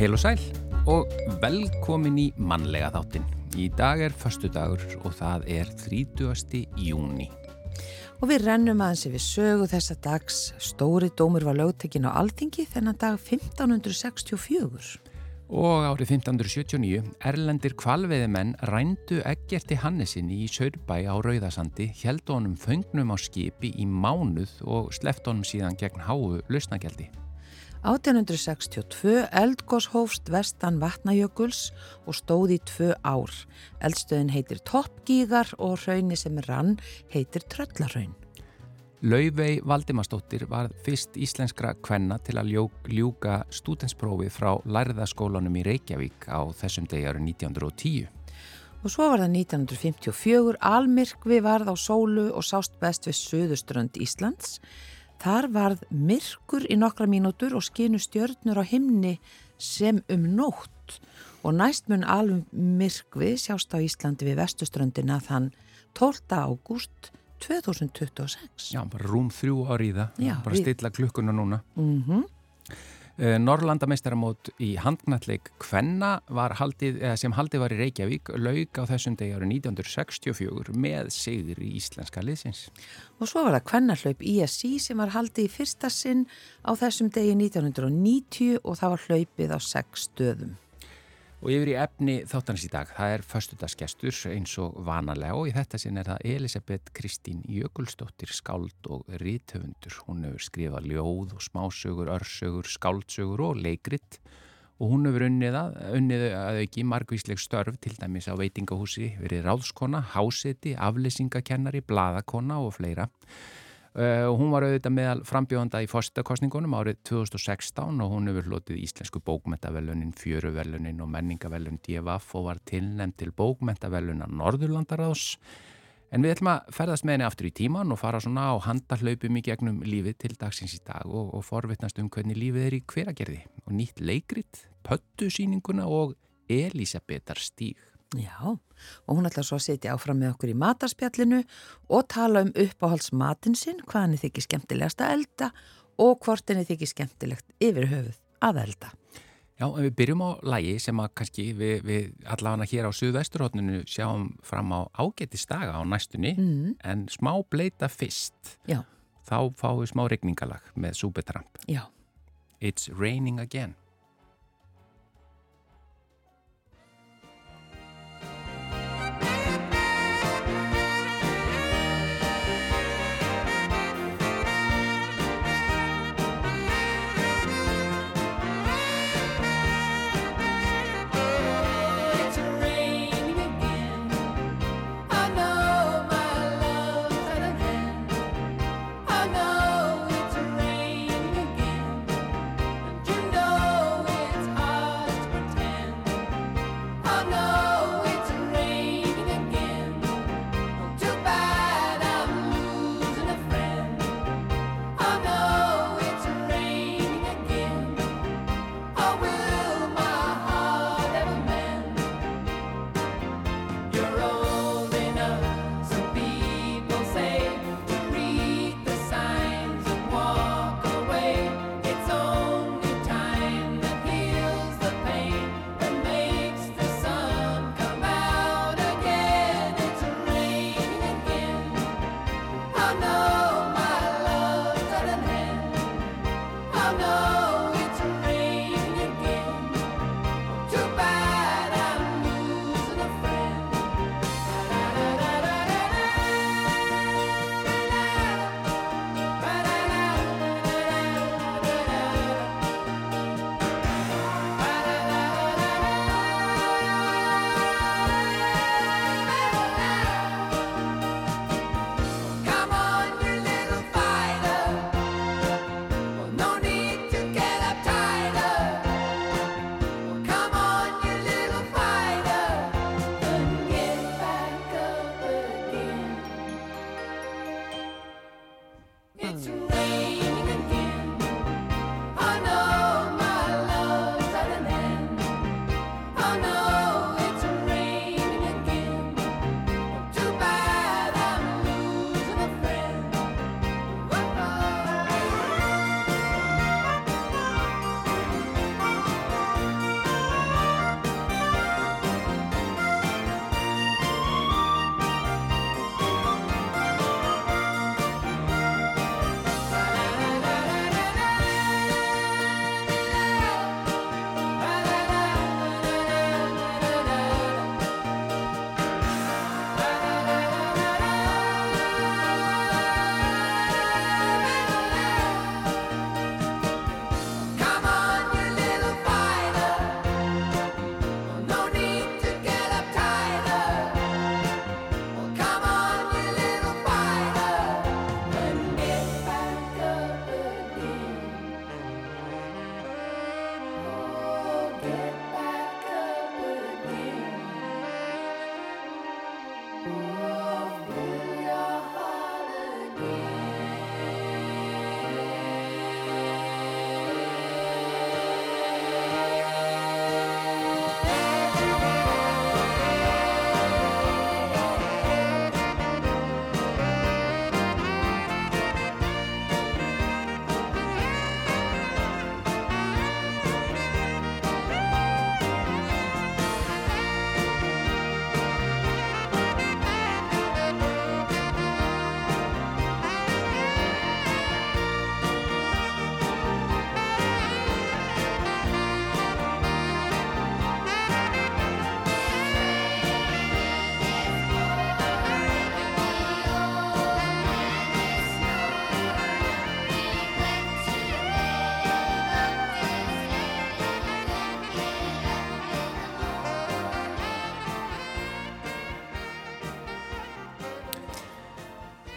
Heil og sæl og velkomin í mannlega þáttin. Í dag er förstu dagur og það er 30. júni. Og við rennum aðeins yfir sögu þessa dags. Stóri dómur var lögtekinn á Alþingi þennan dag 1564. Og árið 1579 erlendir kvalveiðimenn rændu Eggerti Hannesin í Sörbæ á Rauðasandi, held honum föngnum á skipi í mánuð og sleft honum síðan gegn háu lausnagjaldi. 1862 eldgós hófst vestan Vatnajökuls og stóði í tvö ár. Eldstöðin heitir Toppgígar og hraunni sem rann heitir Tröllarhaun. Lauvei Valdimarsdóttir var fyrst íslenskra kvenna til að ljúka stútensprófi frá Lærðaskólanum í Reykjavík á þessum degi árið 1910. Og svo var það 1954 almirkvi varð á sólu og sást best við söðuströnd Íslands. Þar varð myrkur í nokkra mínútur og skinu stjörnur á himni sem um nótt og næst mun alveg myrkvi sjást á Íslandi við vestuströndina þann 12. ágúst 2026. Já, bara rúm þrjú áriða, bara við... stilla klukkuna núna. Mhm. Mm Norrlandameistaramót í handknalleg Kvenna haldið, sem haldið var í Reykjavík laug á þessum degi árið 1964 með sigður í íslenska liðsins. Og svo var það Kvennahlaup ISI sem var haldið í fyrsta sinn á þessum degi 1990 og það var hlaupið á sex stöðum. Og yfir í efni þáttanins í dag, það er förstudagsgestur eins og vanalega og í þetta sinn er það Elisabeth Kristín Jökulsdóttir, skáld og ríthöfundur. Hún hefur skrifað ljóð og smásögur, örsögur, skáldsögur og leikrit og hún hefur unnið að, unnið að auki margvísleg störf til dæmis á veitingahúsi, verið ráðskona, háseti, aflesingakennari, bladakona og fleira. Uh, og hún var auðvitað meðal frambjóðanda í fórstakostningunum árið 2016 og hún hefur hlotið íslensku bókmentavellunin, fjöruvellunin og menningavellun DFF og var tilnæmt til bókmentavelluna Norðurlandaráðs. En við ætlum að ferðast með henni aftur í tíman og fara svona á handarhlaupum í gegnum lífið til dagsins í dag og, og forvittnast um hvernig lífið er í hveragerði og nýtt leikrit, pöttusýninguna og Elisabetar stíg Já, og hún ætla svo að setja áfram með okkur í matarspjallinu og tala um uppáhaldsmatin sinn, hvað henni þykir skemmtilegast að elda og hvort henni þykir skemmtilegt yfir höfuð að elda. Já, en við byrjum á lægi sem að kannski við, við allavega hér á Suðvesturhóttinu sjáum fram á ágættistaga á næstunni, mm. en smá bleita fyrst. Já. Þá fáum við smá regningalag með Súbetramp. Já. It's raining again.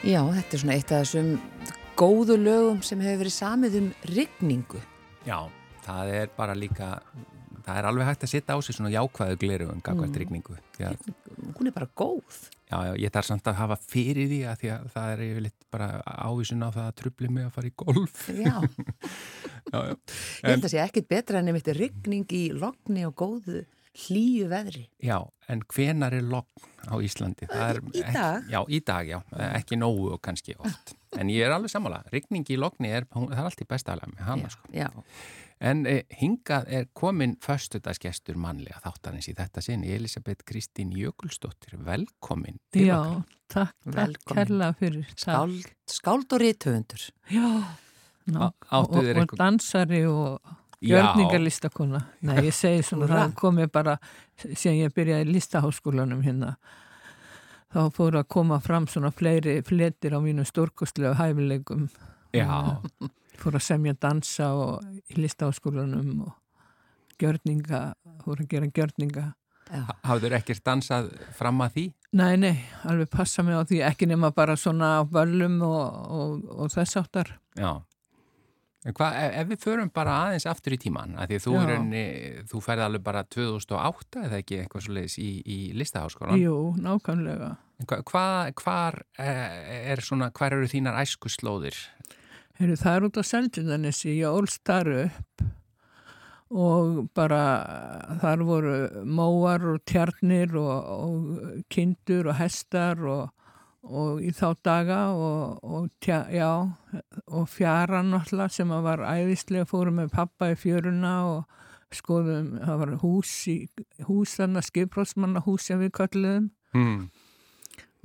Já, þetta er svona eitt af þessum góðu lögum sem hefur verið samið um rigningu. Já, það er bara líka, það er alveg hægt að setja á sig svona jákvæðu gleru um gagvært mm. rigningu. Að, Hún er bara góð. Já, já, ég þarf samt að hafa fyrir því að því að það er yfirleitt bara ávísun á það að trubli mig að fara í golf. Já, já, já. ég held að það sé ekkit betra en nefnir rigning í logni og góðu hlýju veðri. Já, en hvenar er logn á Íslandi? Er, í dag? Ekki, já, í dag, já. Ekki nógu og kannski oft. En ég er alveg sammála. Rigning í logni er, það er alltaf bestaðlega með hana, sko. Já. En eh, hingað er komin förstudagsgestur mannlega þáttarins í þetta sinn, Elisabeth Kristín Jökulsdóttir. Velkomin já. Já, takk, takk kærlega fyrir. Skáld, skáld og rítöfundur. Já, ná, og, og dansari og Gjörningarlistakona, nei ég segi svona það komi bara, sem ég byrjaði í listaháskólanum hérna þá fóru að koma fram svona fleiri fletir á mínu stórkostlega hæfileikum. Fóru að semja dansa og í listaháskólanum og gjörninga fóru að gera gjörninga. Hafður ekkert dansað fram að því? Nei, nei, alveg passa mig á því ekki nema bara svona völlum og, og, og þess áttar Já Hva, ef við förum bara aðeins aftur í tíman að því þú, raunni, þú færði alveg bara 2008 eða ekki eitthvað svo leiðis í, í listaháskólan Jú, nákvæmlega. Hva, hvar, eh, er svona, hvar eru þínar æskuslóðir? Heru, það er út á Seltjöndanessi ég ólst þar upp og bara þar voru móar og tjarnir og, og kindur og hestar og og í þá daga og, og, tja, já, og fjaran alltaf sem var æðislega fórum með pappa í fjöruna og skoðum, það var hús í hús þarna, skiprósmannahús sem við kalliðum mm.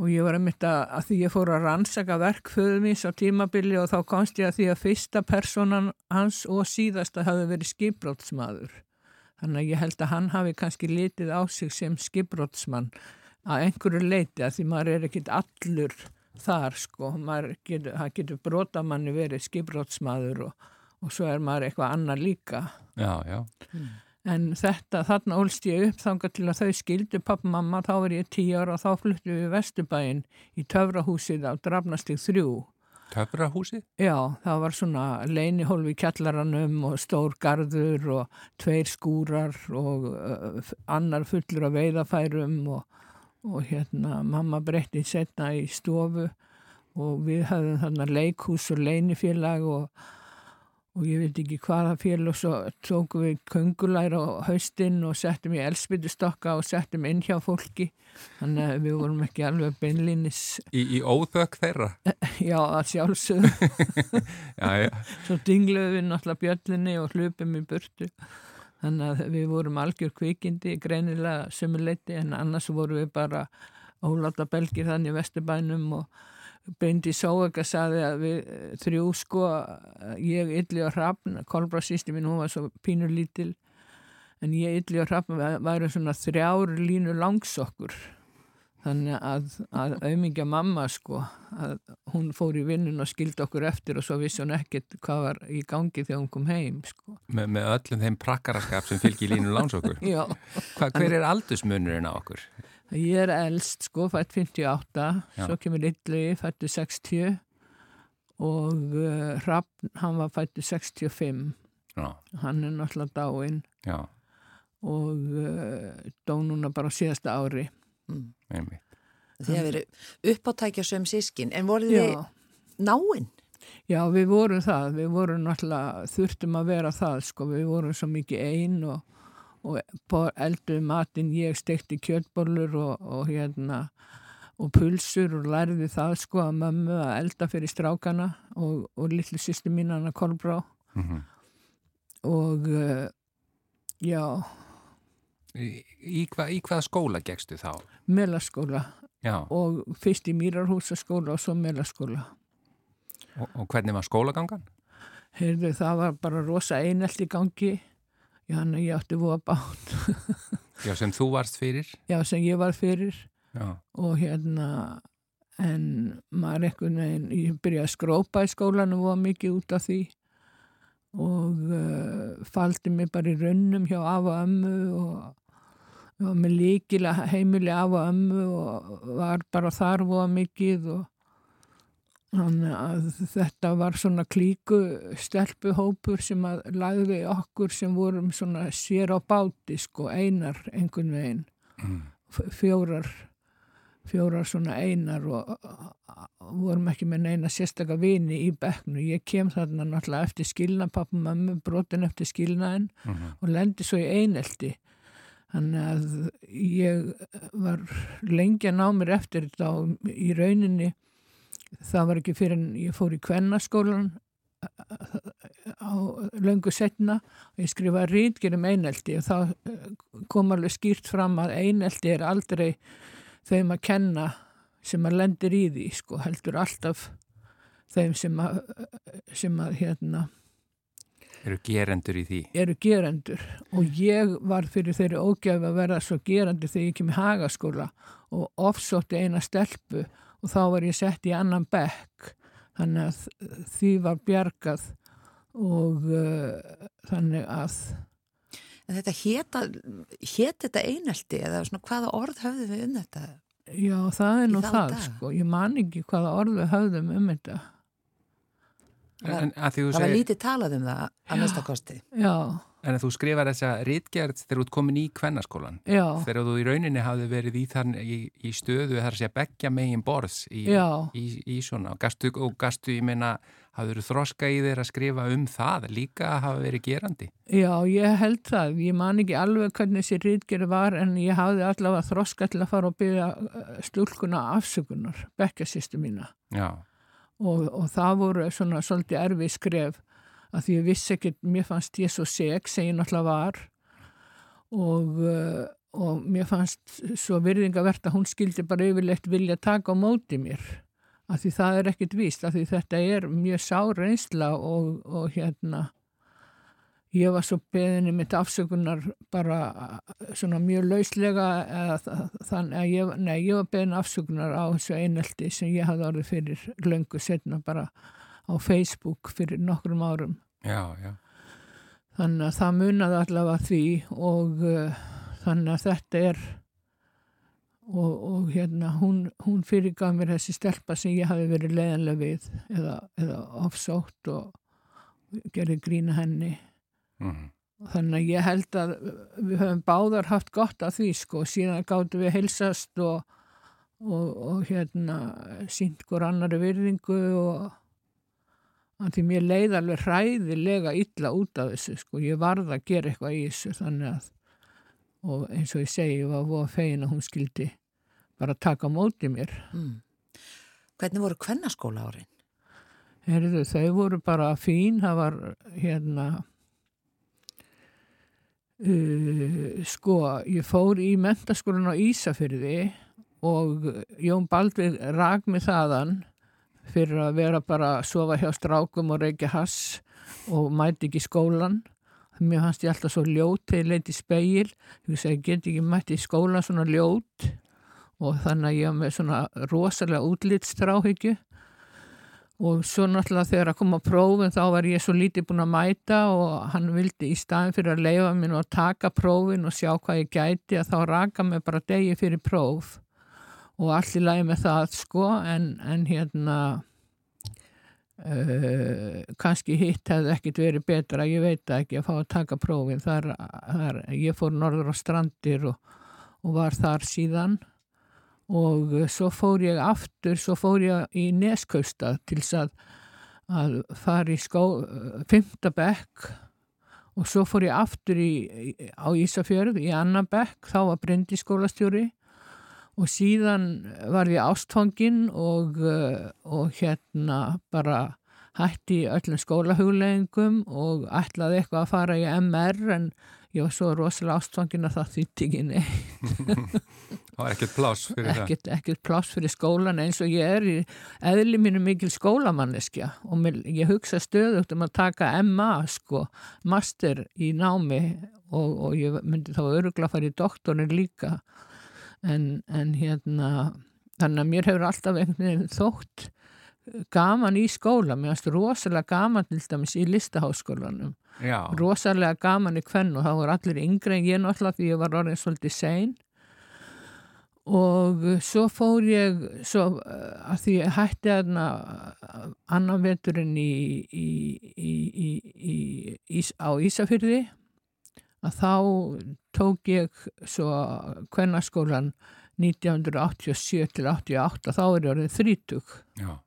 og ég var að mynda að því ég fór að rannsaka verkföðum ís á tímabili og þá komst ég að því að fyrsta personan hans og síðasta hafi verið skiprótsmaður þannig að ég held að hann hafi kannski litið á sig sem skiprótsmann að einhverju leiti að því maður er ekkit allur þar sko, maður getur, getur brotamanni verið skiprótsmaður og, og svo er maður eitthvað annar líka. Já, já. Mm. En þetta, þarna ólst ég upp þanga til að þau skildu pappa mamma, þá var ég tíu ára og þá fluttu við Vesturbæinn í Töfrahúsið á Drafnastík 3. Töfrahúsið? Já, það var svona leinihólfi kjallaranum og stór gardur og tveir skúrar og uh, annar fullur af veiðafærum og og hérna mamma breytti setna í stofu og við hafðum þarna leikhús og leinifélag og, og ég veit ekki hvaða félag og svo tókum við köngulæra á haustinn og settum í elspitustokka og settum inn hjá fólki. Þannig að við vorum ekki alveg beinlinis Í, í óþökk þeirra? Já, að sjálfsögðu. Svo dingluðum við náttúrulega bjöllinni og hlupum í burtu þannig að við vorum algjör kvikindi greinilega sömuleiti en annars vorum við bara óláta belgir þannig Vesturbænum og Beindi Sóega saði að við eh, þrjú sko ég ylli á hrappn, Kolbra sýsti mín hún var svo pínur lítil en ég ylli á hrappn væri svona þrjár línu langsokkur þannig að, að auðmingja mamma sko að hún fór í vinnun og skildi okkur eftir og svo vissi hún ekkert hvað var í gangi þegar hún kom heim sko. Me, með öllum þeim prakkaraskap sem fylgir línu Hva, Hver er aldusmunurinn á okkur? Ég er eldst sko, fætt 58 Já. svo kemur Ylli, fættu 60 og uh, Raffn, hann var fættu 65 Já. hann er náttúrulega dáinn og uh, dó núna bara síðasta ári mm. Þið hefur verið uppáttækja sem sískin, en voru þið náinn? Já, við vorum það, við vorum náttúrulega, þurftum að vera það, sko, við vorum svo mikið einn og, og elduði matinn, ég stekti kjöldbólur og, og hérna, og pulsur og lærði það, sko, að mömmu að elda fyrir strákana og, og litlu sýstu mín, Anna Kolbrá, mm -hmm. og uh, já, Í, í, hva, í hvaða skóla gegstu þá? Melaskóla og fyrst í Mýrarhúsaskóla og svo Melaskóla og, og hvernig var skólagangan? Heyrðu, það var bara rosa einelt í gangi já, hann ég átti búa bát Já, sem þú varst fyrir? Já, sem ég var fyrir já. og hérna en maður ekkert neginn ég byrjaði að skrópa í skólanu og var mikið út af því og uh, faldi mig bara í raunum hjá af og ömmu og og með líkila heimili af og ömmu og var bara þar voða mikið og, Þannig að þetta var svona klíku stelpuhópur sem að lagði okkur sem vorum svona sér á báti sko, einar einhvern veginn, mm. fjórar, fjórar svona einar og, vorum ekki með neina sérstakka vini í bekknu. Ég kem þarna náttúrulega eftir skilna, pappa og mamma brotin eftir skilnaðin mm -hmm. og lendi svo í einelti. Þannig að ég var lengi að ná mér eftir þetta í rauninni það var ekki fyrir en ég fór í kvennaskólan á löngu setna og ég skrifaði rítgerum eineldi og það kom alveg skýrt fram að eineldi er aldrei þeim að kenna sem að lendir í því sko heldur alltaf þeim sem að, sem að hérna eru gerendur í því eru gerendur og ég var fyrir þeirri ógæfi að vera svo gerendur þegar ég kemur í hagaskóla og ofsótti eina stelpu og þá var ég sett í annan bekk þannig að því var bjargað og uh, þannig að En þetta hétta, hétt þetta einelti eða svona hvaða orð höfðum við um þetta? Já, það er nú það, dag? sko. Ég man ekki hvaða orð við höfðum um þetta. En, það segir... var lítið talað um það að mista kosti. Já, En þú skrifar þessa rítgerð þegar þú ert komin í kvennaskólan. Já. Þegar þú í rauninni hafði verið í, þann, í, í stöðu þar að segja begja megin borðs í, í, í svona. Og gastu, og gastu, ég meina, hafður þroska í þeir að skrifa um það líka að hafa verið gerandi? Já, ég held það. Ég man ekki alveg hvernig þessi rítgerð var en ég hafði allavega þroska til að fara og byggja uh, stúlkuna afsökunar, begja sýstu mína. Já. Og, og það voru svona svolítið erfið skref að því ég vissi ekkert, mér fannst ég svo seg sem ég náttúrulega var. Og, uh, og mér fannst svo virðingavert að hún skildi bara yfirleitt vilja taka á móti mér að því það er ekkert víst, að því þetta er mjög sár reynsla og, og hérna ég var svo beðinni mitt afsökunar bara svona mjög lauslega þannig að ég, nei, ég var beðin afsökunar á þessu einelti sem ég hafði orðið fyrir löngu setna bara á Facebook fyrir nokkrum árum. Já, já. Þannig að það munaði allavega því og uh, þannig að þetta er og, og hérna hún, hún fyrirgaf mér þessi stelpa sem ég hafi verið leiðanlega við eða, eða ofsótt og gerði grína henni. Mm -hmm. Þannig að ég held að við höfum báðar haft gott af því sko og síðan gáttu við heilsast og, og, og hérna sínt hver annari virðingu og Því mér leiði alveg hræðilega illa út af þessu sko, ég varða að gera eitthvað í þessu þannig að, og eins og ég segi, ég var voða fegin að hún skildi bara taka mótið mér. Mm. Hvernig voru kvennaskóla árin? Herðu, þau voru bara fín, það var hérna, uh, sko, ég fór í mentaskólan á Ísafyrði og Jón Baldvig rag með þaðan fyrir að vera bara að sofa hjá strákum og reykja hass og mæti ekki skólan mér fannst ég alltaf svo ljót þegar ég leiti speil ég segi, get ekki mæti í skólan svona ljót. Og þannig að ég var með svona rosalega útlýtstráhyggju og svo náttúrulega þegar að koma á prófin þá var ég svo lítið búin að mæta og hann vildi í staðin fyrir að leifa mér og taka prófin og sjá hvað ég gæti að þá raka mig bara degi fyrir próf. Og allir lægi með það sko en, en hérna uh, kannski hitt hefði ekkit verið betra, ég veit ekki að fá að taka prófin, þar, þar ég fór norður á strandir og, og var þar síðan og svo fór ég aftur, svo fór ég í Neskausta til að, að fara í skó, fymtabekk og svo fór ég aftur í, á Ísafjörð í Annabekk, þá var Bryndi skólastjóri. Og síðan var ég ástfangin og, eh, og hérna bara hætti öllum skólahugleggingum og ætlaði eitthvað að fara í MR en ég var svo rosalega ástfangin að það þýtti ekki neitt. Það var ekkert pláss fyrir ekkert, það? Ekkert pláss fyrir skólan eins og ég er í eðli mínu mikil skólamanneskja og mér, ég hugsa stöðugt um að taka MA sko, master í námi og, og ég myndi þá örugla að fara í doktorin líka en, en hérna þannig að mér hefur alltaf einhvern veginn þótt gaman í skóla, mér finnst rosalega gaman til dæmis í listaháskólanum. Já. rosalega gaman í kvenn og þá voru allir yngre en ég náttúrulega því ég var orðin svolítið sein. Og svo fór ég svo uh, að því ég hætti aðna annan veturinn í, í, í, í á Ísafyrði að þá tók ég svo kvennaskólan 1987 til 88 þá er ég orðið þrítug Já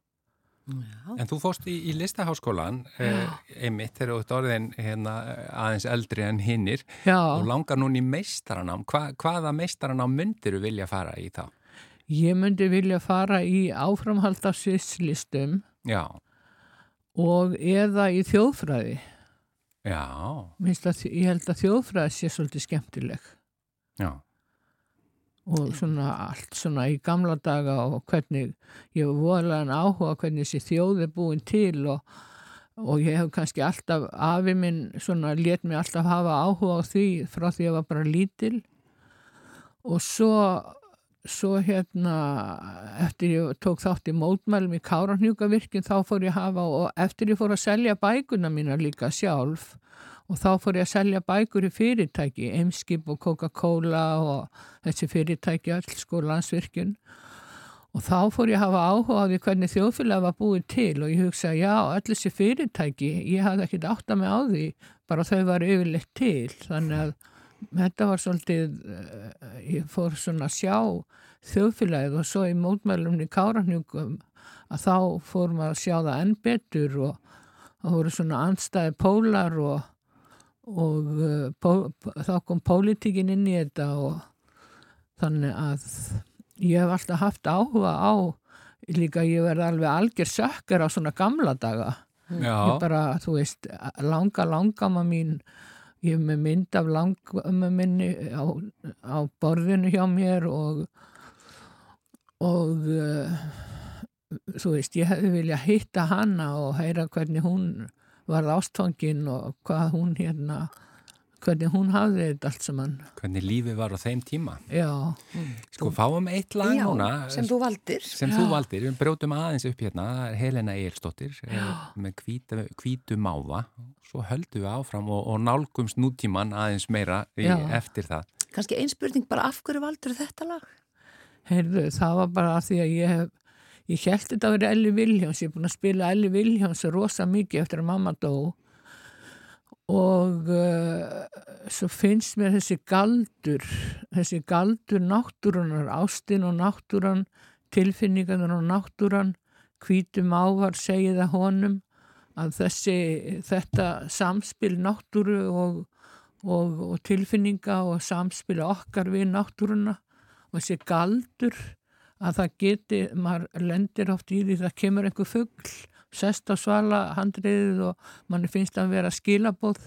En þú fóst í, í listaháskólan eh, einmitt þegar þú ert orðin hérna, aðeins eldri en hinnir og langar núni í meistaranám. Hva, hvaða meistaranám myndir þú vilja fara í þá? Ég myndi vilja fara í áframhaldarsvislistum og eða í þjóðfræði. Já. Að, ég held að þjóðfræði sé svolítið skemmtileg. Já og svona allt svona í gamla daga og hvernig ég var voðalega áhuga hvernig þessi þjóð er búin til og, og ég hef kannski alltaf afi minn svona let mig alltaf hafa áhuga á því frá því ég var bara lítil. Og svo svo hérna eftir ég tók þátt í mótmælum í Káranhjúkavirkinn þá fór ég hafa og eftir ég fór að selja bækuna mína líka sjálf og þá fór ég að selja bækur í fyrirtæki, Eimskip og Coca-Cola og þessi fyrirtæki alls sko landsvirkjun. Og þá fór ég að hafa áhuga á því hvernig þjóðfélag var búið til og ég hugsa já, allir þessi fyrirtæki, ég hafði ekkert átt að mig á því, bara þau var yfirleitt til, þannig að þetta var svolítið, eh, ég fór svona að sjá þjóðfélagið og svo í mótmælumni Káranjúkum að þá fórum að sjá það enn betur og það voru svona anstæði pólar og og uh, þá kom pólitíkin inn í þetta og þannig að ég hef alltaf haft áhuga á líka ég verði alveg algjör sökkar á svona gamla daga Já. ég bara, þú veist, langa langama mín ég hef með mynd af langama minni á, á borðinu hjá mér og og uh, þú veist, ég hefði vilja hitta hana og heyra hvernig hún varð ástfangin og hvað hún hérna hvernig hún hafði þetta allt saman. Hvernig lífi var á þeim tíma. Já. Sko fáum eitt lag já, núna. sem þú valdir. Sem já. þú valdir, við brjótum aðeins upp hérna. Helena Eilstóttir eh, með hvítu, hvítu máva. Svo höldum við áfram og, og nálgumst nútíman aðeins meira í, eftir það. Kannski einspurning bara af hverju valdur þetta lag? heyrðu, það var bara að því að ég hef Ég held þetta að vera Elli Viljáns, ég er búin að spila Elli Viljáns rosa mikið eftir að mamma dó. Og uh, svo finnst mér þessi galdur, þessi galdur náttúrunar, ástinn og náttúran, tilfinningarnar og náttúran, hvítum ávar segið að honum að þessi, þetta samspil náttúru og, og, og tilfinninga og samspil okkar við náttúruna og þessi galdur að það geti, maður lendir oft í því það kemur einhver fuggl sest á svala handriðið og manni finnst að vera skilabóð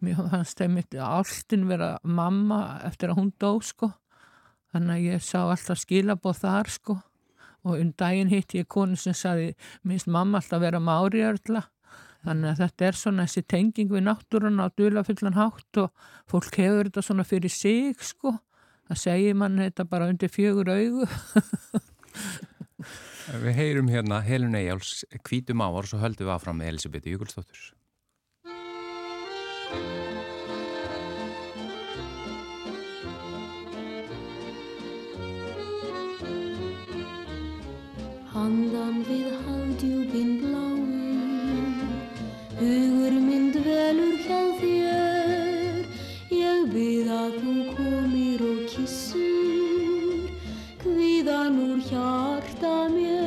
mér fannst það mitt alltinn vera mamma eftir að hún dó sko. Þannig að ég sá alltaf skilabóð þar sko. Og um daginn hitt ég konu sem saði minnst mamma alltaf vera mári örla þannig að þetta er svona þessi tenging við náttúrun á dulafullan hátt og fólk hefur þetta svona fyrir sig sko það segir mann þetta bara undir fjögur augu. Við heyrum hérna Helun Eyjáls kvítum ávar og svo höldum við áfram með Elisabeth Jökulsdóttur. Handan við haldjúpin blái Hviðan úr hjarta mér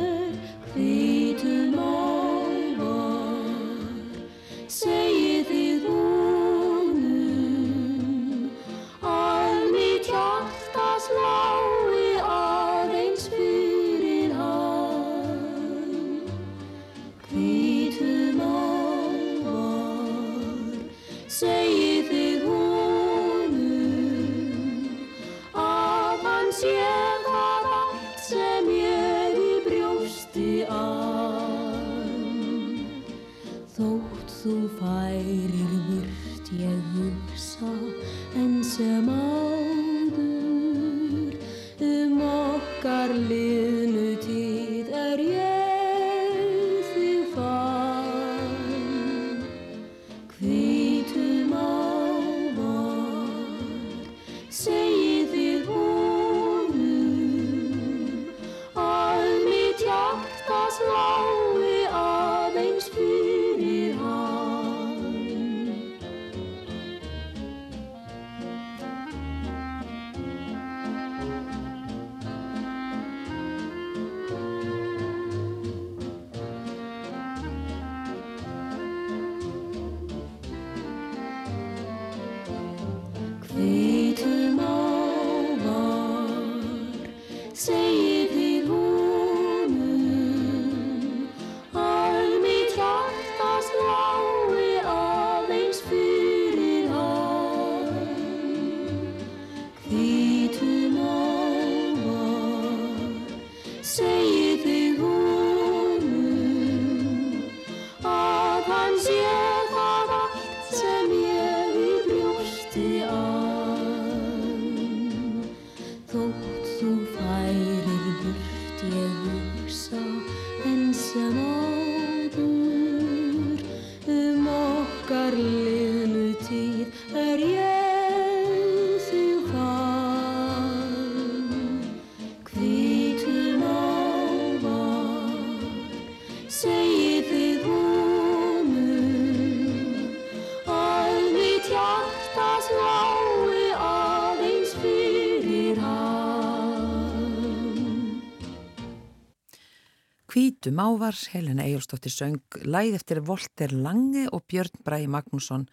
Litu Mávar, Helena Ejólfsdóttir söng læð eftir Volter Lange og Björn Bræi Magnússon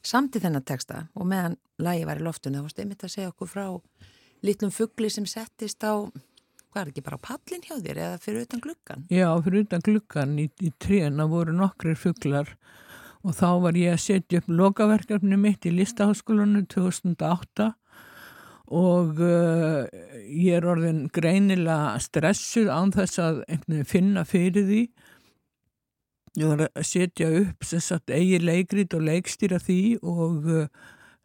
samti þennan texta. Og meðan lægi var í loftunni þá varst einmitt að segja okkur frá litlum fuggli sem settist á hvað er ekki bara á pallin hjá þér eða fyrir utan gluggan? Já, fyrir utan gluggan í, í tréna voru nokkrir fugglar og þá var ég að setja upp lokaverkefni mitt í listaháskólanu 2008 og uh, ég er orðin greinilega stressuð án þess að finna fyrir því. Ég var að setja upp sagt, eigi leikrið og leikstýra því og uh,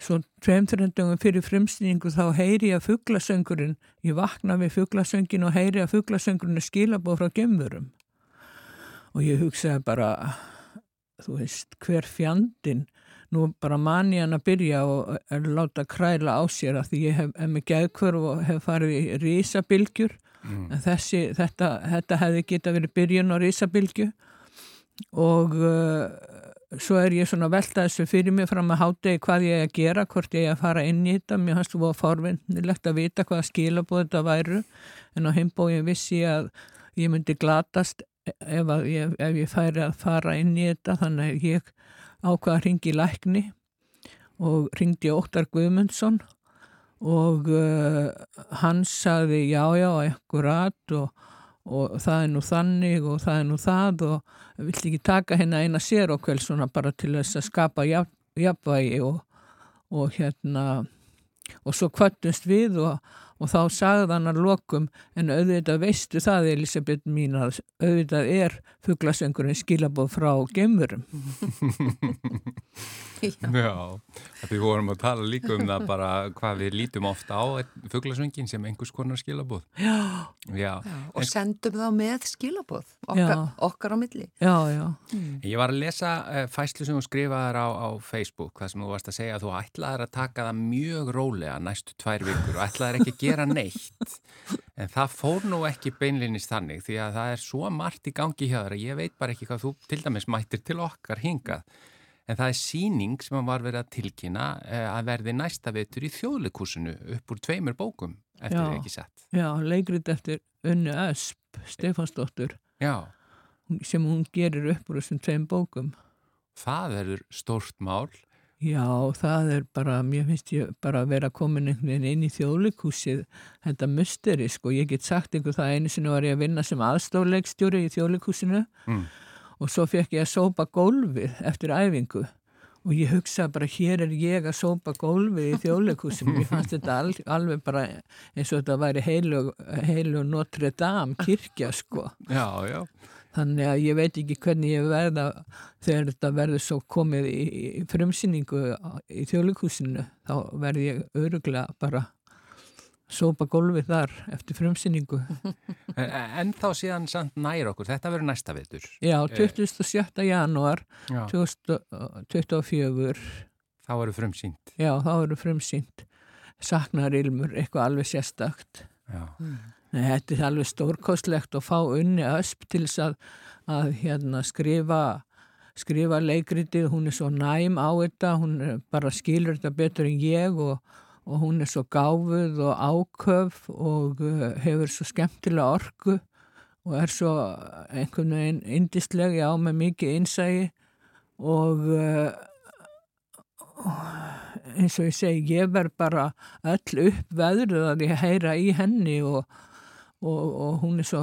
svo tveimþröndungum fyrir frumstýningu þá heyri ég að fugglasöngurinn ég vakna við fugglasöngin og heyri að fugglasöngurinn er skilabóð frá gemmurum og ég hugsaði bara þú veist hver fjandin nú bara mani hann að byrja og er láta kræla á sér að því ég hef, hef með geðkvörf og hef farið í risabilgjur mm. en þessi, þetta, þetta hefði geta verið byrjun á risabilgju og uh, svo er ég svona veltað þessu fyrir mig fram að háta í hvað ég er að gera, hvort ég er að fara inn í þetta. Mér hans þú var forvindilegt að vita hvaða skilabóð þetta væru. En á heimbóin vissi ég að ég myndi glatast ef ég, ef ég færi að fara inn í þetta. Þannig að ég ákvaða að ringi lækni og ringdi Óttar Guðmundsson og uh, hann saði já já ekkurat og, og það er nú þannig og það er nú það og vill ekki taka henni eina sér okkur svona bara til þess að skapa jafnvægi og, og hérna og svo kvöttumst við og og þá sagði hann að lokum en auðvitað veistu það Elisabeth mín að auðvitað er fugglasöngurinn skilabóð frá gemurum Já, því vorum að tala líka um það bara hvað við lítum ofta á fugglasöngin sem einhvers konar skilabóð Já, já. Og en, sendum þá með skilabóð okkar, okkar á milli. Já, já. Mm. Ég var að lesa uh, fæslu sem þú skrifaðar á, á Facebook, það sem þú varst að segja að þú ætlaðir að taka það mjög rólega næstu tvær vikur. Og ætlaðir ekki að gera neitt. En það fór nú ekki beinlinnist þannig því að það er svo margt í gangi hjá þér að ég veit bara ekki hvað þú til dæmis mættir til okkar hingað. En það er síning sem var verið að tilkynna eh, að verði næsta veitur í þjóðleikúsinu upp úr tveimur bókum eftir því ekki sett Já, leikrit eftir Önnu Ösp Stefansdóttur Já. sem hún gerir upp úr þessum tveim bókum. Það er stort mál Já, það er bara, mér finnst ég bara að vera komin einhvern veginn inn í þjóðleikúsið, þetta mysterisk og ég get sagt einhver það einu sinu var ég að vinna sem aðstóðleikstjóri í þjóðleikúsinu mm. og svo fekk ég að sópa gólfið eftir æfingu og ég hugsa bara hér er ég að sópa gólfið í þjóðleikúsinu, ég fannst þetta al, alveg bara eins og þetta væri heilu, heilu Notre Dame kirkja sko. Já, já. Þannig að ég veit ekki hvernig ég verða þegar þetta verður svo komið í, í frumsýningu í þjóðleikúsinu þá verð ég öruglega bara sópa gólfið þar eftir frumsýningu. En, en þá síðan samt nær okkur, þetta verður næsta veitur? Já, 27. janúar 2024. Þá verður frumsýnd? Já, þá verður frumsýnd. Saknar ilmur, eitthvað alveg sérstakt. Já. Mm. Þetta er alveg stórkostlegt að fá unni ösp til að, að hérna, skrifa, skrifa leikritið, hún er svo næm á þetta, hún bara skilur þetta betur en ég og, og hún er svo gáfuð og áköf og uh, hefur svo skemmtilega orku og er svo einhvern veginn indistlegi á með mikið innsægi og uh, eins og ég segi, ég verð bara öll upp veðruð að ég heyra í henni og og, og hún er svo,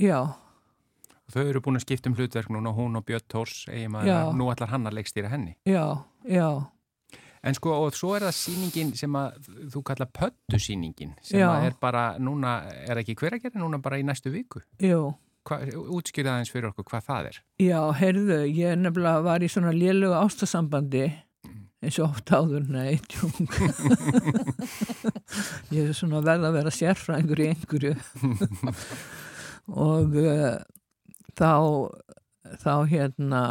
já. Þau eru búin að skipta um hlutverk núna, hún og Björn Tórs, eiginmaður, nú ætlar hann að leikstýra henni. Já, já. En sko, og svo er það síningin sem að þú kalla pöttusíningin, sem já. að er bara, núna, er ekki hver að gera, núna bara í næstu viku. Jú. Útskýrða eins fyrir okkur hvað það er. Já, heyrðu, ég nefnilega var í svona lélögu ástasambandi eins og oft áður nei, tjung ég er svona verða að vera sérfræðingur í einhverju. Og uh, þá þá hérna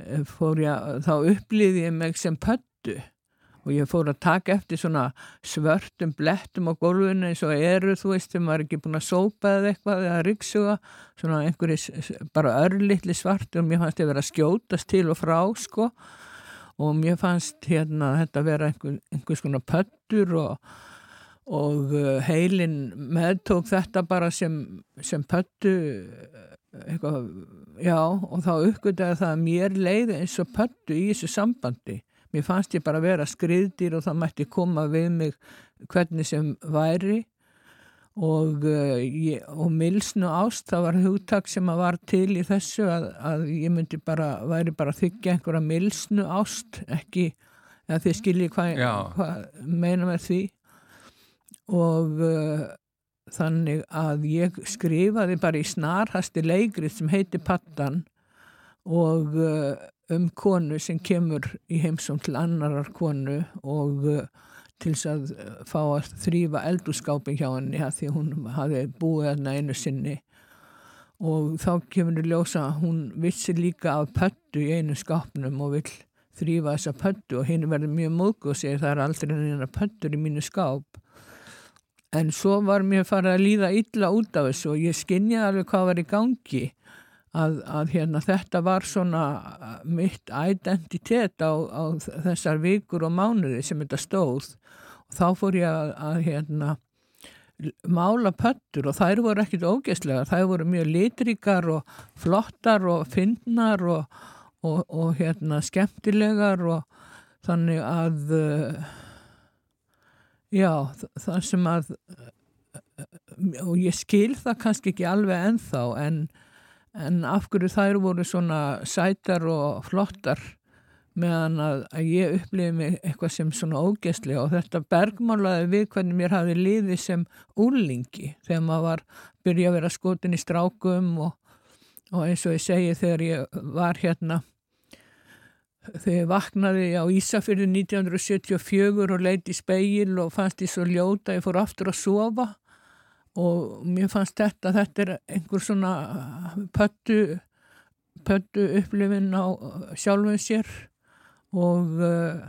eh, fór ég þá upplýði ég mig sem pöttu og ég fór að taka eftir svona svörtum blettum á gólfinu eins og eru þú veist þegar maður er ekki búin að sópa eða eitthvað eða ryggsuga svona einhverju bara örlittli svart og mér fannst ég verið að skjótast til og frá sko og mér fannst hérna þetta vera einhver, einhvers konar pöttur og, og uh, heilin meðtók þetta bara sem, sem pöttu eitthvað, já, og þá uppgötaði það að mér leiði eins og pöttu í þessu sambandi. Mér fannst ég bara vera skriðdýr og það mætti koma við mig hvernig sem væri. Og, uh, ég, og milsnu ást, það var hugtak sem var til í þessu að, að ég myndi bara, væri bara að þykja einhverja milsnu ást, ekki, að þið skiljið hvað hva meina með því. Og uh, þannig að ég skrifaði bara í snarhasti leikrið sem heiti Pattan og uh, um konu sem kemur í heimsum til annarar konu og uh, til þess að fá að þrýfa eldurskápin hjá henni að því hún hafi búið þarna einu sinni. Og þá kemur í ljósa að hún vissi líka af pöttu í einu skápnum og vill þrýfa þessa pöttu og hinn verður mjög móku og segir það er aldrei neina pöttur í mínu skáp. En svo var mér farið að líða illa út af þessu og ég skinnjaði alveg hvað var í gangi að, að hérna, þetta var svona uh, mitt identitet á, á þessar vikur og mánuði sem þetta stóð. Og þá fór ég að, að hérna, mála pöttur og þær voru ekkit ógeðslega, þær voru mjög litríkar og flottar og finnar og, og, og hérna, skemmtilegar og þannig að uh, Já, það sem að og ég skil það kannski ekki alveg ennþá en, en af hverju þær voru svona sætar og flottar meðan að, að ég upplifi mig eitthvað sem svona ógæsli og þetta bergmálaði við hvernig mér hafi liðið sem úrlingi þegar maður var byrja að vera skotin í strákum og, og eins og ég segi þegar ég var hérna þegar ég vaknaði á Ísafjörðu 1974 og leiti í speil og fannst ég svo ljóta, ég fór aftur að sofa og mér fannst þetta, þetta er einhver svona pöttu, pöttu upplifin á sjálfum sér og uh,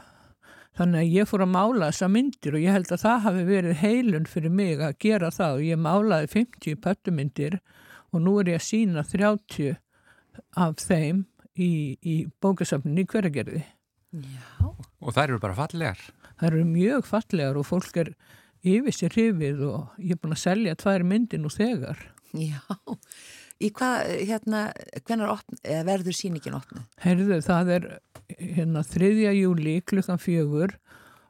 þannig að ég fór að mála þessa myndir og ég held að það hafi verið heilun fyrir mig að gera það og ég málaði 50 pöttumyndir og nú er ég að sína 30 af þeim í, í bókasafninni í hverjargerði. Já. Og þær eru bara fallegar. Þær eru mjög fallegar og fólk er yfir sér hrifið og ég er búin að selja tvær myndin og þegar. Já, í hvað, hérna, hvernar verður síningin opnið? Herðu, það er hérna 3. júli klukkan fjögur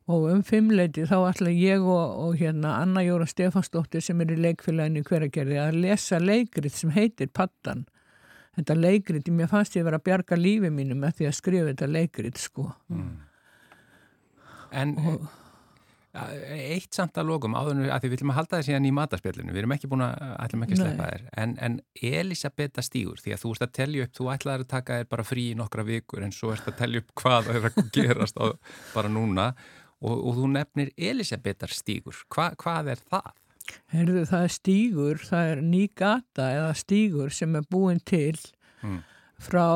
og um fimmleiti þá ætla ég og, og hérna Anna Jóra Stefansdóttir sem er í leikfélaginu hverjargerði að lesa leikrið sem heitir Pattan þetta leikrit, mér fannst ég verið að bjarga lífið mínu með því að skrifa þetta leikrit sko mm. En og, eitt samt að lókum áður að því við viljum að halda það síðan í mataspjallinu við erum ekki búin að, ætlum ekki að sleppa þér. En, en Elisabetta Stígur, því að þú ert að tellja upp þú ætlaði að taka þér bara frí í nokkra vikur en svo ert að tellja upp hvað það er að gerast á, bara núna. Og, og þú nefnir Elisabetta Stígur. Hva, hvað er það? Herðu, það er stígur, það er ný gata eða stígur sem er búin til mm. frá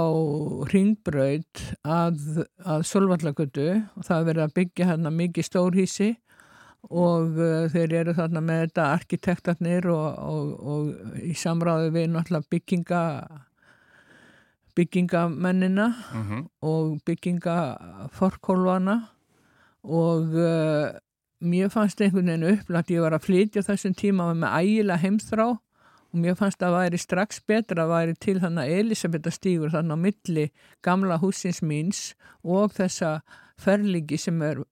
ringbraut að, að Solvallagötu og það er verið að byggja hérna mikið stórhísi og uh, þeir eru þarna með þetta arkitektarnir og, og, og í samráðu við náttúrulega bygginga byggingamennina mm -hmm. og byggingaforkólvana og uh, mér fannst einhvern veginn upplætt ég var að flytja þessum tíma með ægila heimþrá og mér fannst að væri strax betra að væri til þannig að Elisabetta stígur þannig á milli gamla húsins míns og þessa ferligi sem er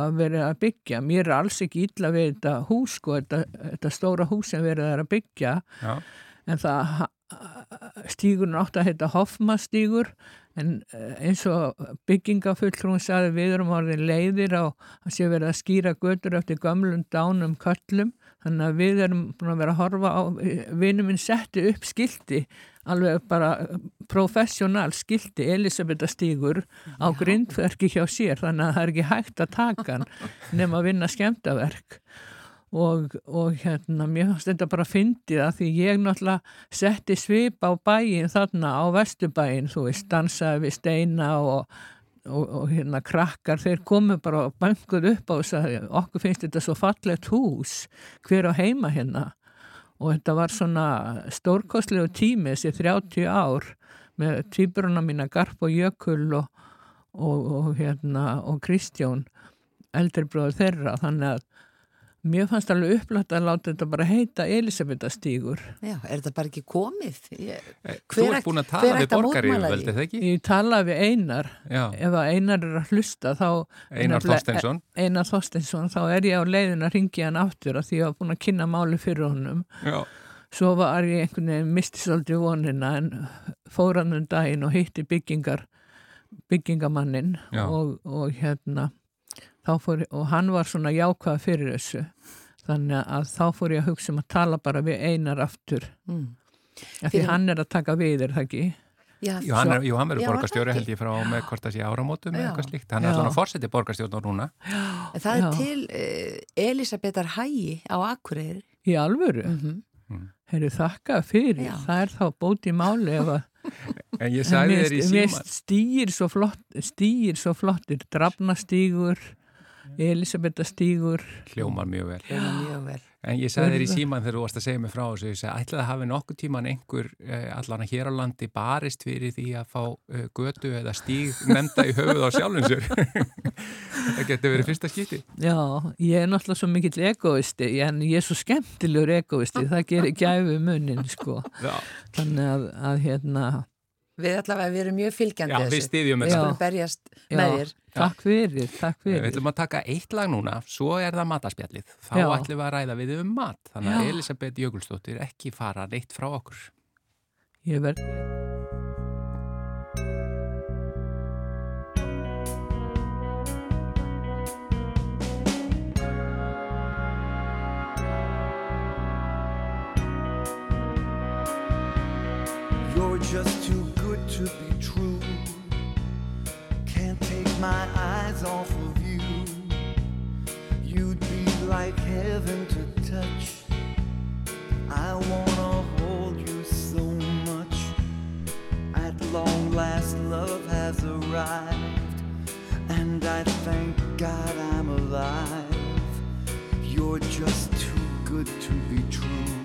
að vera að byggja. Mér er alls ekki illa við þetta hús sko, þetta, þetta stóra hús sem verið að byggja. Já. en það stígurinn átt að heita Hoffmannstígur en eh, eins og byggingafulltrún saði við erum orðin leiðir á að sé verið að skýra götur eftir gamlum dánum köllum. Þannig að við erum búin að vera að horfa á vinum minn setti upp skildi alveg bara professionál skildi Elisabetta Stígur á grindverki hjá sér þannig að það er ekki hægt að taka hann nefn að vinna skemtaverk og, og hérna mér fannst þetta bara að fyndi það því ég náttúrulega setti svip á bæin þarna á vestubæin þú veist, dansaði við steina og, og, og hérna krakkar þeir komu bara og bankuð upp á þess að okkur finnst þetta svo fallegt hús hver á heima hérna og þetta var svona stórkostlegu tími þessi 30 ár með týpuruna mína Garp og Jökull og hérna og Kristjón eldri bróður þeirra. Þannig að mér fannst alveg upplætt að láta þetta bara heita Elisabethastígur. Já, er þetta bara ekki komið? Ég, Eh, Þú ert búin að tala við að er það ekki? Ég talaði við Einar, Já, ef að Einar er að hlusta þá... Einar Þorsteinsson. Einar Þorsteinsson, þá er ég á leiðin að ringi hann aftur af því ég var búin að kynna máli fyrir honum. Já, Svo var ég einhvern veginn misti svolítið vonina en fór hann um daginn og hitti byggingar, byggingamannin Já. og, og hérna fór, og hann var svona jákvæð fyrir þessu. Þannig að þá fór ég að hugsa um að tala bara við Einar aftur. mm. Af því Fyrir- hann er að taka við, er það ekki? Já, Jú, hann, er, jú, hann verður borgarstjóri held ég frá með hvort það sé áramótum eða eitthvað slíkt. Hann er allan að fórseti borgarstjórnar núna. En það er Já. til uh, Elisabetar Hægi á Akureyri. Í alvöru? Mm Herru, þakka fyrir. Já. Það er þá bóti máli ef að En ég sagði þér í síma... stýr svo flott, stýr svo flottir, drafnastígur, Elisabethastígur. Hljómar mjög vel. Er mjög vel. En ég sagði þér í síman þegar þú varst að segja mig frá þessu, ég sagði ætlaði að hafi nokkuð tíman einhver eh, allan að hér á landi barist fyrir því að fá eh, götu eða stíg nefnda í höfuð á sjálfum sér. það getur verið fyrsta skipti. Já, ég er náttúrulega svo mikill egoisti, en ég er svo skemmtilegur egoisti, það gerir gæfu munnin, sko. Já, Þannig að, að hérna, Við allavega, við erum mjög fylgjandi Já við þessu. styðjum Við þetta. skulum berjast Já. með þér. takk fyrir, takk Við fyrir. ætlum að taka eitt lag núna, svo er það mataspjallið. Þá Já. ætlum við að ræða við um mat. Þannig að Já. Elisabeth Jökulsdóttir ekki fara neitt frá okkur. Ég verð... You're just too to be true. Can't take my eyes off of you. You'd be like heaven to touch. I wanna hold you so much. At long last, love has arrived, and I thank God I'm alive. You're just too good to be true.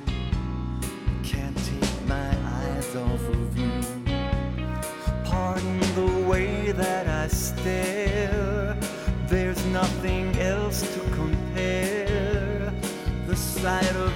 There's nothing else to compare. The sight of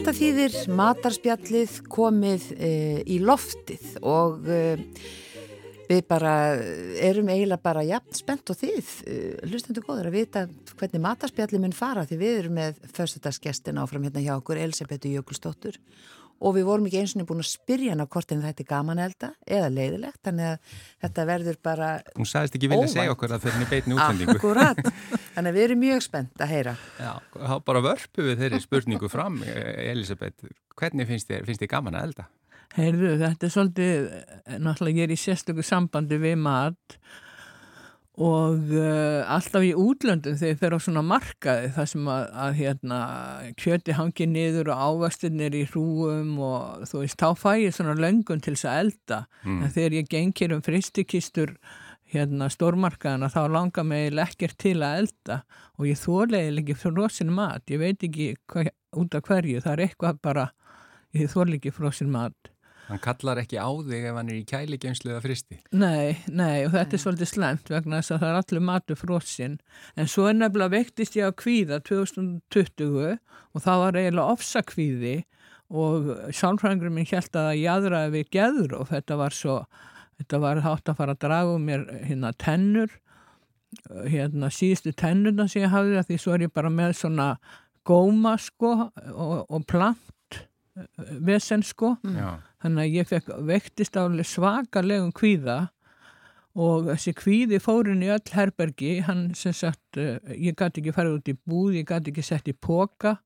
þetta þýðir, matarspjallið komið e, í loftið og e, við bara erum eiginlega bara jafn spennt og þið, e, hlustendur góður að vita hvernig matarspjallið mun fara því við erum með förstadagsgestin áfram hérna hjá okkur Elisabetu Jökulsdóttur og við vorum ekki eins og búin að spyrja hana hvort en þetta er gaman elda eða leiðilegt, þannig að þetta verður bara Hún sagðist ekki vilja Óvænt. segja okkur að fyrir beitni útsendingu. akkurat, þannig að við erum mjög spennt að heyra. Já, bara vörpu við þeirri spurningu fram, Elisabeth, hvernig finnst þér, finnst þér gaman að elda? Heyrðu, þetta er svolítið, náttúrulega ég er í sérstöku sambandi við mat og uh, alltaf í útlöndum þegar ég fer á svona markaði þar sem að, að hérna, kjöti hangi niður og ávastirnir í hrúum og þú veist, þá fæ ég svona löngun til þess að elda Mm. en þegar ég gengir um fristikistur hérna stórmarkaðana þá langar mig ekkert til að elda og ég þólega ekki frósin mat, ég veit ekki hva, út af hverju, það er eitthvað bara, ég þólega ekki frósin mat. Hann kallar ekki á þig ef hann er í kæligeimslu eða fristi. Nei, nei og þetta er svolítið slemt vegna þess að það er allir matur frósin en svo er nefnilega vektist ég á kvíða 2020 og það var eiginlega ofsakvíði og sálfræðingur minn held að það jadraði við geður og þetta var svo þetta var hátt að fara að draga um mér hérna tennur hérna síðustu tennurna sem ég hafði því svo er ég bara með svona góma sko og, og plant vesen sko. Já. þannig að ég fekk vektist álega svakalegum kvíða og þessi kvíði fórin í öll herbergi, hann sem sagt, uh, ég gæti ekki farið út í búð, ég gæti ekki sett í póka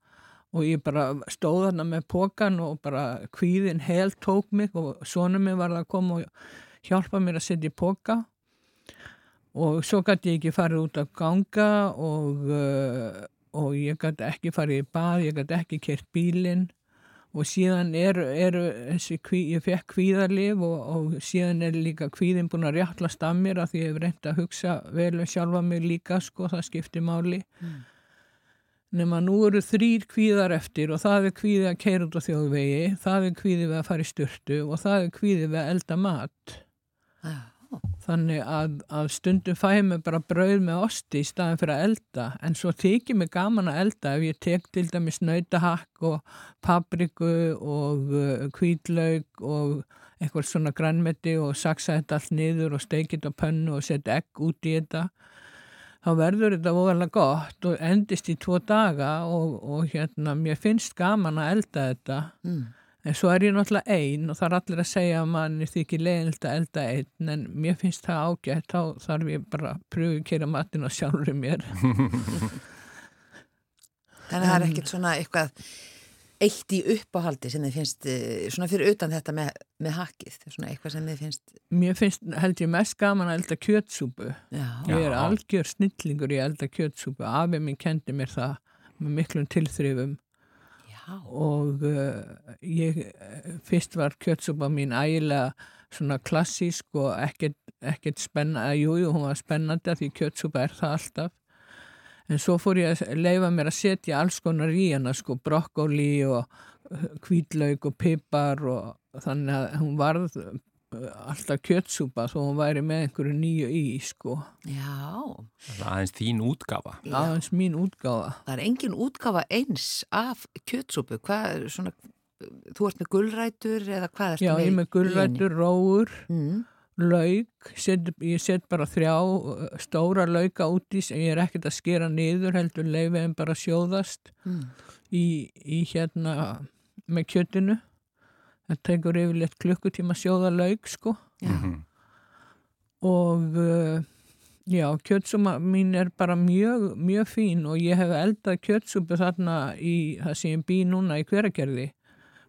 og ég bara stóð þarna með pókan og bara kvíðin hel tók mig og svona mig var að koma og hjálpa mér að setja í póka og svo gæti ég ekki farið út að ganga og, uh, og ég gæti ekki farið í bað, ég gæti ekki kert bílinn og síðan er, er þessi kví, ég fekk kvíðarlif og, og síðan er líka kvíðin búin að rjáttlast af mér að því ég hef reynd að hugsa vel um sjálfa mig líka sko, það skiptir máli. Nema nú eru þrýr kvíðar eftir og það er kvíði að keira út á þjóðvegi það er kvíði við að fara í styrtu og það er kvíði við að elda mat. Já. Þannig að, að stundum fæ ég mig bara brauð með osti í staðin fyrir að elda en svo þykir mig gaman að elda ef ég tek til dæmis nautahakk og papriku og uh, hvítlaug og eitthvað svona grænmeti og saksa þetta allt niður og steikið á pönnu og setja egg út í þetta þá verður þetta voðalega gott og endist í tvo daga og, og hérna mér finnst gaman að elda þetta Mm. En svo er ég náttúrulega einn og það er allir að segja að manni þykir leiðilegt að elda einn en mér finnst það ágætt þá þarf ég bara að pröfu að kera matinn á sjálfur mér. Þannig að það er ekkert svona eitthvað eitt í uppáhaldi sem þið finnst eh, svona fyrir utan þetta með, með hakkið, svona eitthvað sem þið finnst Mér finnst, held ég mest gaman að elda kjötsúpu. Já, Ég er algjör snillingur í að elda kjötsúpu. Afið minn kendi mér það með miklum tilþrifum og uh, ég, eh, fyrst var kjötsúpa mín ægilega svona klassísk og ekkert, ekkert spenna, jú, jú, hún var spennandi því kjötsúpa er það alltaf. En svo fór ég að leifa mér að setja alls konar í hana, sko, brokkóli og hvítlaug og pipar og þannig að hún varð alltaf kjötsúpa þó hún væri með einhverju nýju í, sko já. Það er aðeins þín útgafa. Já. aðeins mín útgáfa Það er engin útgafa eins af kjötsúpu, hvað er svona, þú ert með gulrætur eða hvað ertu Já, með? ég er með gulrætur, róur Mm. lauk, set, ég set bara þrjá uh, stóra lauka út í sem ég er ekkert að skera niður heldur leifið en bara sjóðast Mm. í, í hérna með kjötinu það tekur yfirleitt klukkutíma sjóða lauk sko Já. Mhm. og uh, já, kjötsúma mín er bara mjög, mjög fín og ég hef eldað kjötsúpu þarna í það sem ég bý núna í hveragerði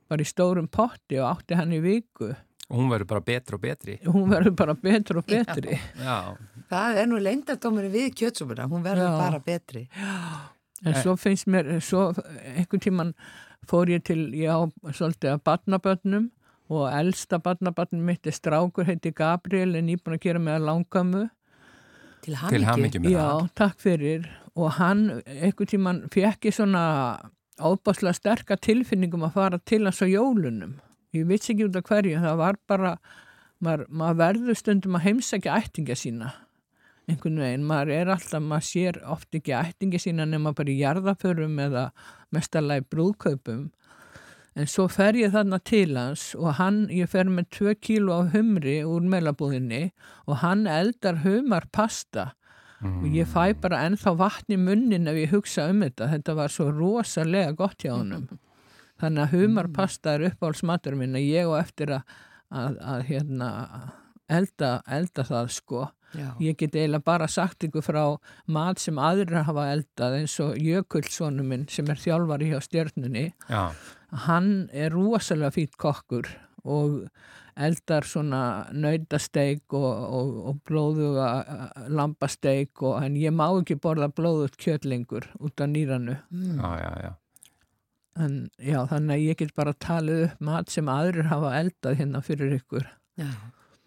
bara í stórum potti og átti hann í viku Og hún verður bara betri og betri. hún verður bara betur og betri Já, Það er nú lengdardómurinn við kjötsúpuna, hún verður Já. bara betri. En svo finnst mér, svo einhvern tíman fór ég til, já, svolítið að badnabötnum og elsta badnabötnum mitt er strákur, heiti Gabriel, en ég búin að gera með að langamu. Til hamingjum með Já, það. takk fyrir. og hann einhvern tíman fekk ég svona óbáslega sterka tilfinningum að fara til hans á jólunum ég vits ekki út af hverju, það var bara maður, maður verður stundum að heimsækja ættinga sína einhvern veginn, maður er alltaf, maður sér oft ekki ættingi sína nema bara í jarðaförum eða mestarlega brúðkaupum. En svo fer ég þarna til hans og hann, ég fer með 2 kíló af humri úr meilabúðinni og hann eldar humar pasta og ég fæ bara ennþá vatn í munnin ef ég hugsa um þetta, þetta var svo rosalega gott hjá honum. Þannig að humarpasta er uppáhaldsmatur minn að ég og eftir að, að, að hérna, elda, elda það sko Já. Ég get eiginlega bara sagt ykkur frá mat sem aðrir hafa eldað eins og Jökulssonu minn sem er þjálfari hjá stjörnunni. Já, Hann er rosalega fýtt kokkur og eldar svona nautasteik og, og, og blóðuga eh, lambasteik og en ég má ekki borða blóðut kjötlingur út af nýranu. já, já, já. En þannig að ég get bara talið upp mat sem aðrir hafa eldað hérna fyrir ykkur.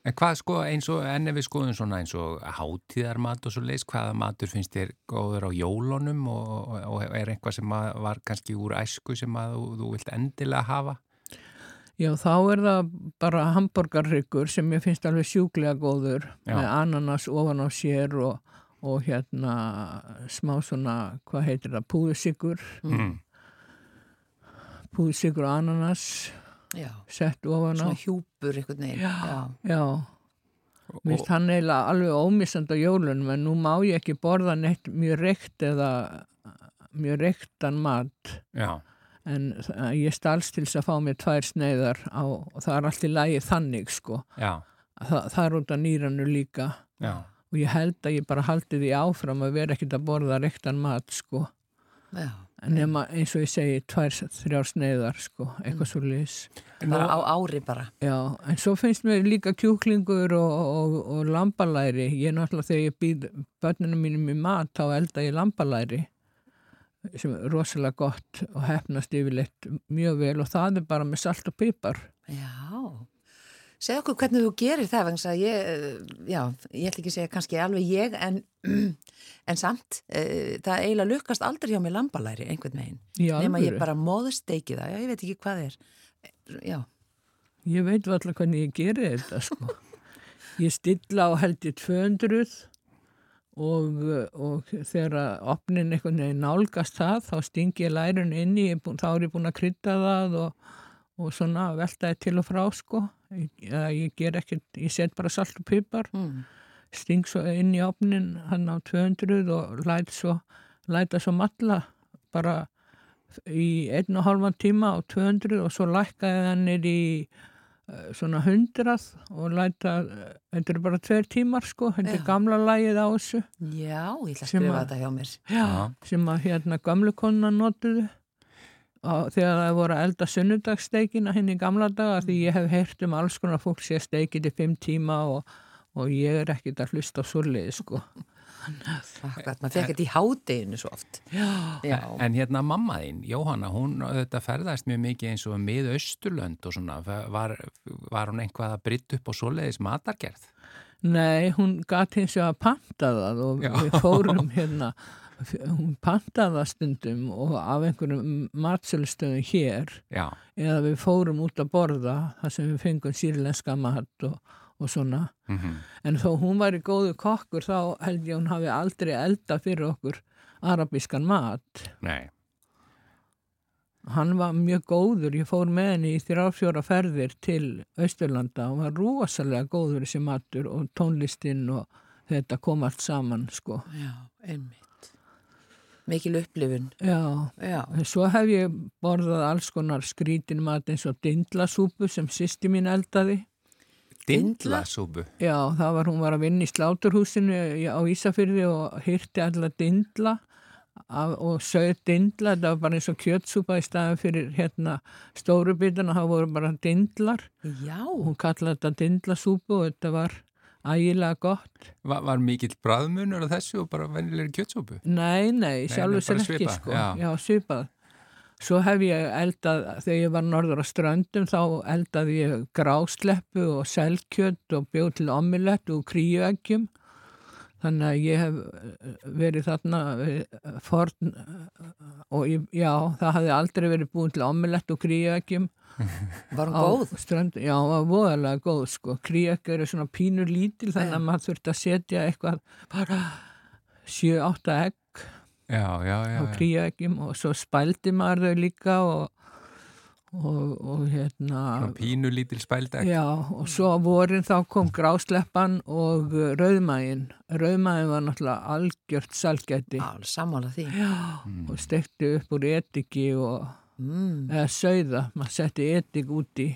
En hvað sko eins og enn ef við skoðum svona eins og hátíðarmat og svo leis, hvaða matur finnst þér góður á jólunum og, og, er eitthvað sem var kannski úr æsku sem að þú, þú vilt endilega hafa? Já, þá er það bara hambúrgarryggur sem ég finnst alveg sjúklega góður Já. með ananas ofan á sér og, og hérna smá svona, hvað heitir það, púðusikur, Mm. púðusikur og ananas Já. sett ofan á. Svona hjúpur einhvern veginn. Já. Já, mér finnst hann eiginlega alveg ómissand á jólunum en nú má ég ekki borða neitt mjög reykt eða mjög reyktan mat Já, en það- ég stalst til þess að fá mér tvær sneiðar á, og það er allt í lagi þannig sko. já, Það, það er út af nýranu líka. já, og ég held að ég bara haldi því áfram að vera ekkert að borða reyktan mat sko Já. En nema eins og ég segi tvær, þrjár sneiðar sko, eitthvað svo lýs Bara á ári bara. já, en svo finnst mér líka kjúklingur og, og, og lambalæri. Ég náttúrulega þegar ég býð börnunum mínum í mat þá elda ég lambalæri sem er rosalega gott og hefnast yfirleitt mjög vel. Og það er bara með salt og pipar. Já. Segð okkur hvernig þú gerir það, vegna að ég, eh, já, ég ætla ekki að segja kannski alveg ég, en, en samt, e, það eiginlega lukkast aldrei hjá mig lambalæri einhvern veginn. að ég bara móðsteiki það, já, ég veit ekki hvað er. Já, Ég veit alltaf hvernig ég geri þetta sko. Ég stilla á held í 200 og, og þegar opnin einhvern veginn nálgast það þá stingi ég lærun inn í, ég búinn- þá er ég búin að krydda það og, og svona veltaði til og frá sko. Ég, ég ger ekkert, ég set bara salt og pipar, mm. sting svo inn í opnin hann á 200 og læt svo, læta svo matla bara í einn og halvan tíma á 200 og svo lækkaði hann er í eh, svona 100 og læta, eh, þetta eru bara tveir tímar sko, þetta er gamla lægið á þessu já, ég ætla að skrifa þetta hjá mér. Já. sem að hérna gamlu konuna notuðu og þegar það voru að elda sunnudagssteikina hinn í gamla daga því ég hef heyrt um alls konar fólk sé steikið í fimm tíma og, og ég er ekkit að hlusta á svoleiði sko Akkurat, maður fekk þetta í hádeginu svo oft. Já, Já, En hérna mamma þín, Jóhanna, hún þetta ferðast mjög mikið eins og mið Östurlönd og svona, var, var hún einhvað að brytta upp á svoleiðis matargerð? Nei, hún gati hins vegar að panta það og Já. við fórum hérna, hún pantaði það stundum og af einhverjum matsölustöðum hér Já, eða við fórum út að borða þar sem við fengum sýrlenska mat og, og svona. mm En þó hún var í góðu kokkur þá held ég hún hafi aldrei elda fyrir okkur arabískan mat. nei, Hann var mjög góður, ég fór með henni í þrjáfjóra ferðir til Austurlanda og var rosalega góður þessi matur og tónlistinn og þetta kom allt saman sko. já, einmitt. Mikil upplifun. Já, Já, svo hef ég borðað alls konar skrítin mat eins og dindlasúpu sem sýsti mín eldaði. dindlasúbu. Já, það var, hún var að vinna í sláturhúsinu á Ísafyrði og hýrti alla dindla af, og sögð dindla, þetta var bara eins og kjötsúpa í staðin fyrir hérna stóru bitana, það voru bara dindlar já, hún kallaði þetta dindlasúpu og þetta var ægilega gott. Var, var mikill bræðmunur á þessu og bara vennilegri kjötsúbu? Nei, nei, sjálfur sér ekki svipað, sko. já. já, svipað. Svo hef ég eldað, þegar ég var norður á ströndum, þá eldaði ég grásleppu og selkjöt og bjóð til omilett og kríueggjum. Þannig að ég hef eh, verið þarna eh, forn eh, og ég, já, það hafði aldrei verið búin til omelett og kríagjum Var hún góð? strönd, já, hún var voðalega góð sko, kríak eru svona pínur lítil þannig að maður þurfti að setja eitthvað bara 7-8 egg Já, já, á já. kríagjum og svo spældi maður þau líka og, og, og hérna pínu lítil spældeg. Já, og svo vorin þá kom grásleppan og rauðmægin. Rauðmægin var náttúrulega algjört salgæti Já, sammála því. Já, og stekti upp úr etiki og, Mm. eða sauða, maður setti etik úti.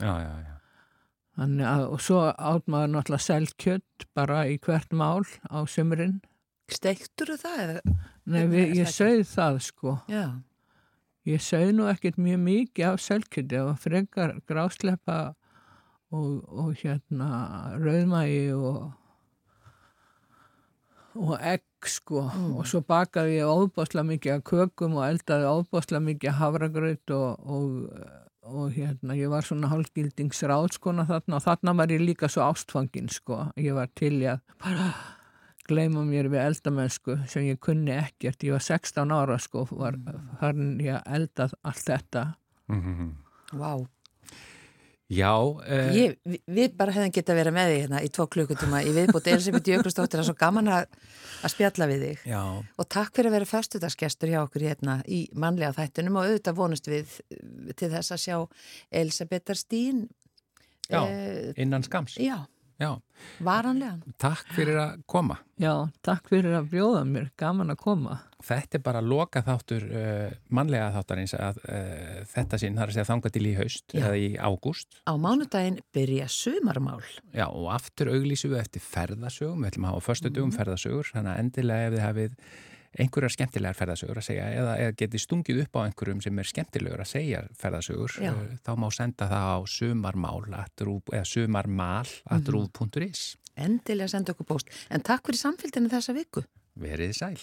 Já, já, já. Þannig að, og svo átt maður náttúrulega selkjött bara í hvert mál á sömurinn. Steiktur það? Eða? Nei, við, ég sauð það sko. Já. Ég sauð nú ekkert mjög mikið af selkjötti, það var frekar grásleppa og, og hérna rauðmægi og og egg sko. Og svo bakaði ég óbásla mikið af kökum og eldaði óbásla mikið af hafragraut og, og, og hérna ég var svona hálfgildingsráð skona þarna og þarna var ég líka svo ástfangin sko. Ég var til í að bara gleyma mér við eldamennsku sem ég kunni ekkert, ég var 16 ára sko var farin ég að elda allt þetta. Mhm. Vá. Já, uh, Ég, vi- við bara hefðum geta verið með þig hérna í tvo klukkutíma í viðbútt Elisabeth Jökulsdóttir, það er svo gaman að, að spjalla við þig já, og takk fyrir að vera föstudagsgestur hjá okkur hérna í mannlega þættunum og auðvitað vonust við eh, til þess að sjá Elisabethar Stín Já. eh, innan skams. já, Já, varanlegan. Takk fyrir að koma. Já, takk fyrir að bjóða mér, gaman að koma. Þetta er bara loka þáttur uh, mannlega þáttarins að uh, þetta sinn þarf að segja þangað til í haust Já. eða í ágúst. á mánudaginn byrja sumarmál. Já, og aftur auglýsum við eftir ferðasögum, við ætlum að hafa förstu dugum ferðasögur, þannig að endilega ef þið hafið einhverjar skemmtilegar ferðasögur að segja eða, eða getið stungið upp á einhverjum sem er skemmtilegur að segja ferðasögur, Já. uh, þá má senda það á sumarmál eða sumarmal atrúb.is. endilega senda okkur post en takk fyrir samfélginu þessa viku Verið sæl.